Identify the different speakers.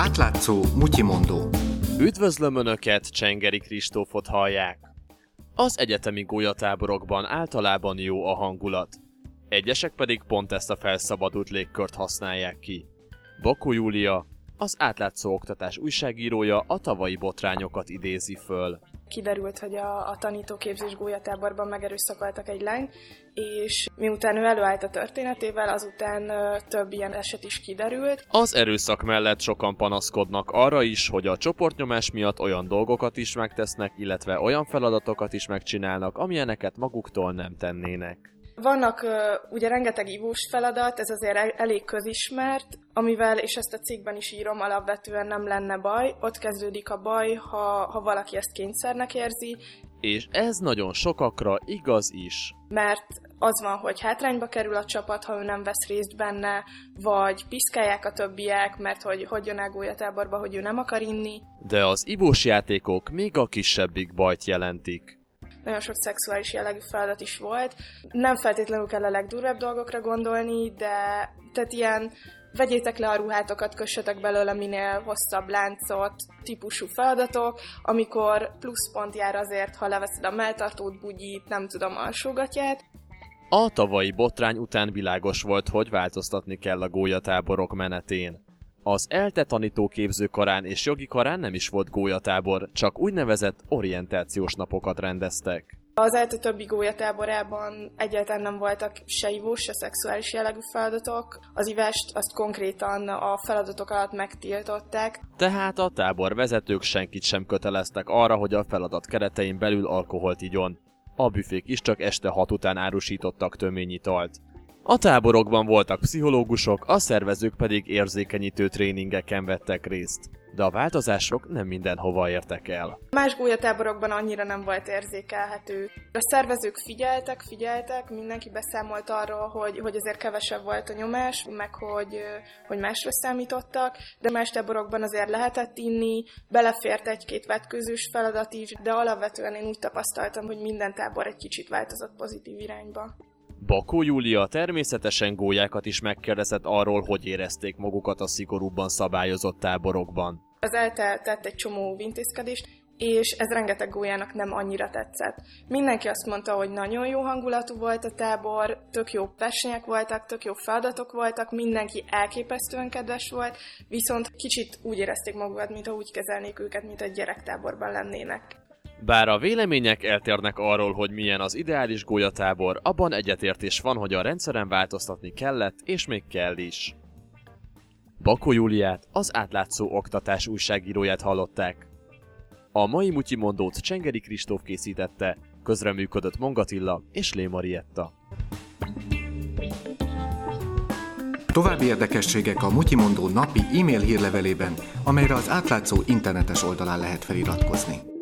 Speaker 1: Átlátszó Mutyimondó
Speaker 2: Üdvözlöm Önöket, Csengeri Kristófot hallják! Az egyetemi gólyatáborokban általában jó a hangulat. Egyesek pedig pont ezt a felszabadult légkört használják ki. Bakó Júlia, az átlátszó oktatás újságírója a tavalyi botrányokat idézi föl
Speaker 3: kiderült, hogy a, a tanítóképzés gólyatáborban megerőszakoltak egy lányt, és miután ő előállt a történetével, azután több ilyen eset is kiderült.
Speaker 2: Az erőszak mellett sokan panaszkodnak arra is, hogy a csoportnyomás miatt olyan dolgokat is megtesznek, illetve olyan feladatokat is megcsinálnak, amilyeneket maguktól nem tennének.
Speaker 3: Vannak ugye rengeteg ivós feladat, ez azért elég közismert, amivel, és ezt a cikkben is írom, alapvetően nem lenne baj. Ott kezdődik a baj, ha, ha valaki ezt kényszernek érzi.
Speaker 2: És ez nagyon sokakra igaz is.
Speaker 3: Mert az van, hogy hátrányba kerül a csapat, ha ő nem vesz részt benne, vagy piszkálják a többiek, mert hogy hogy jön el táborba, hogy ő nem akar inni.
Speaker 2: De az ivós játékok még a kisebbik bajt jelentik
Speaker 3: nagyon sok szexuális jellegű feladat is volt. Nem feltétlenül kell a legdurvább dolgokra gondolni, de tehát ilyen vegyétek le a ruhátokat, kössetek belőle minél hosszabb láncot, típusú feladatok, amikor pluszpont jár azért, ha leveszed a melltartót, bugyit, nem tudom, alsógatját.
Speaker 2: A tavalyi botrány után világos volt, hogy változtatni kell a gólyatáborok menetén. Az ELTE tanítóképző karán és jogi karán nem is volt gólyatábor, csak úgynevezett orientációs napokat rendeztek.
Speaker 3: Az ELTE többi gólyatáborában egyáltalán nem voltak se ivós, se szexuális jellegű feladatok. Az ivást azt konkrétan a feladatok alatt megtiltották.
Speaker 2: Tehát a tábor vezetők senkit sem köteleztek arra, hogy a feladat keretein belül alkoholt igyon. A büfék is csak este hat után árusítottak töményitalt. A táborokban voltak pszichológusok, a szervezők pedig érzékenyítő tréningeken vettek részt. De a változások nem mindenhova értek el.
Speaker 3: Más gólyatáborokban annyira nem volt érzékelhető. A szervezők figyeltek, figyeltek, mindenki beszámolt arról, hogy, hogy azért kevesebb volt a nyomás, meg hogy, hogy másra számítottak, de más táborokban azért lehetett inni, belefért egy-két vetkőzős feladat is, de alapvetően én úgy tapasztaltam, hogy minden tábor egy kicsit változott pozitív irányba.
Speaker 2: Bakó Júlia természetesen gólyákat is megkérdezett arról, hogy érezték magukat a szigorúbban szabályozott táborokban.
Speaker 3: Az eltelt egy csomó intézkedést, és ez rengeteg gólyának nem annyira tetszett. Mindenki azt mondta, hogy nagyon jó hangulatú volt a tábor, tök jó versenyek voltak, tök jó feladatok voltak, mindenki elképesztően kedves volt, viszont kicsit úgy érezték magukat, mintha úgy kezelnék őket, mint egy gyerektáborban lennének.
Speaker 2: Bár a vélemények eltérnek arról, hogy milyen az ideális gólyatábor, abban egyetértés van, hogy a rendszeren változtatni kellett, és még kell is. Bakó Júliát, az átlátszó oktatás újságíróját hallották. A mai mutyimondót Csengeri Kristóf készítette, közreműködött Mongatilla és Lé Marietta.
Speaker 1: További érdekességek a Mutyimondó napi e-mail hírlevelében, amelyre az átlátszó internetes oldalán lehet feliratkozni.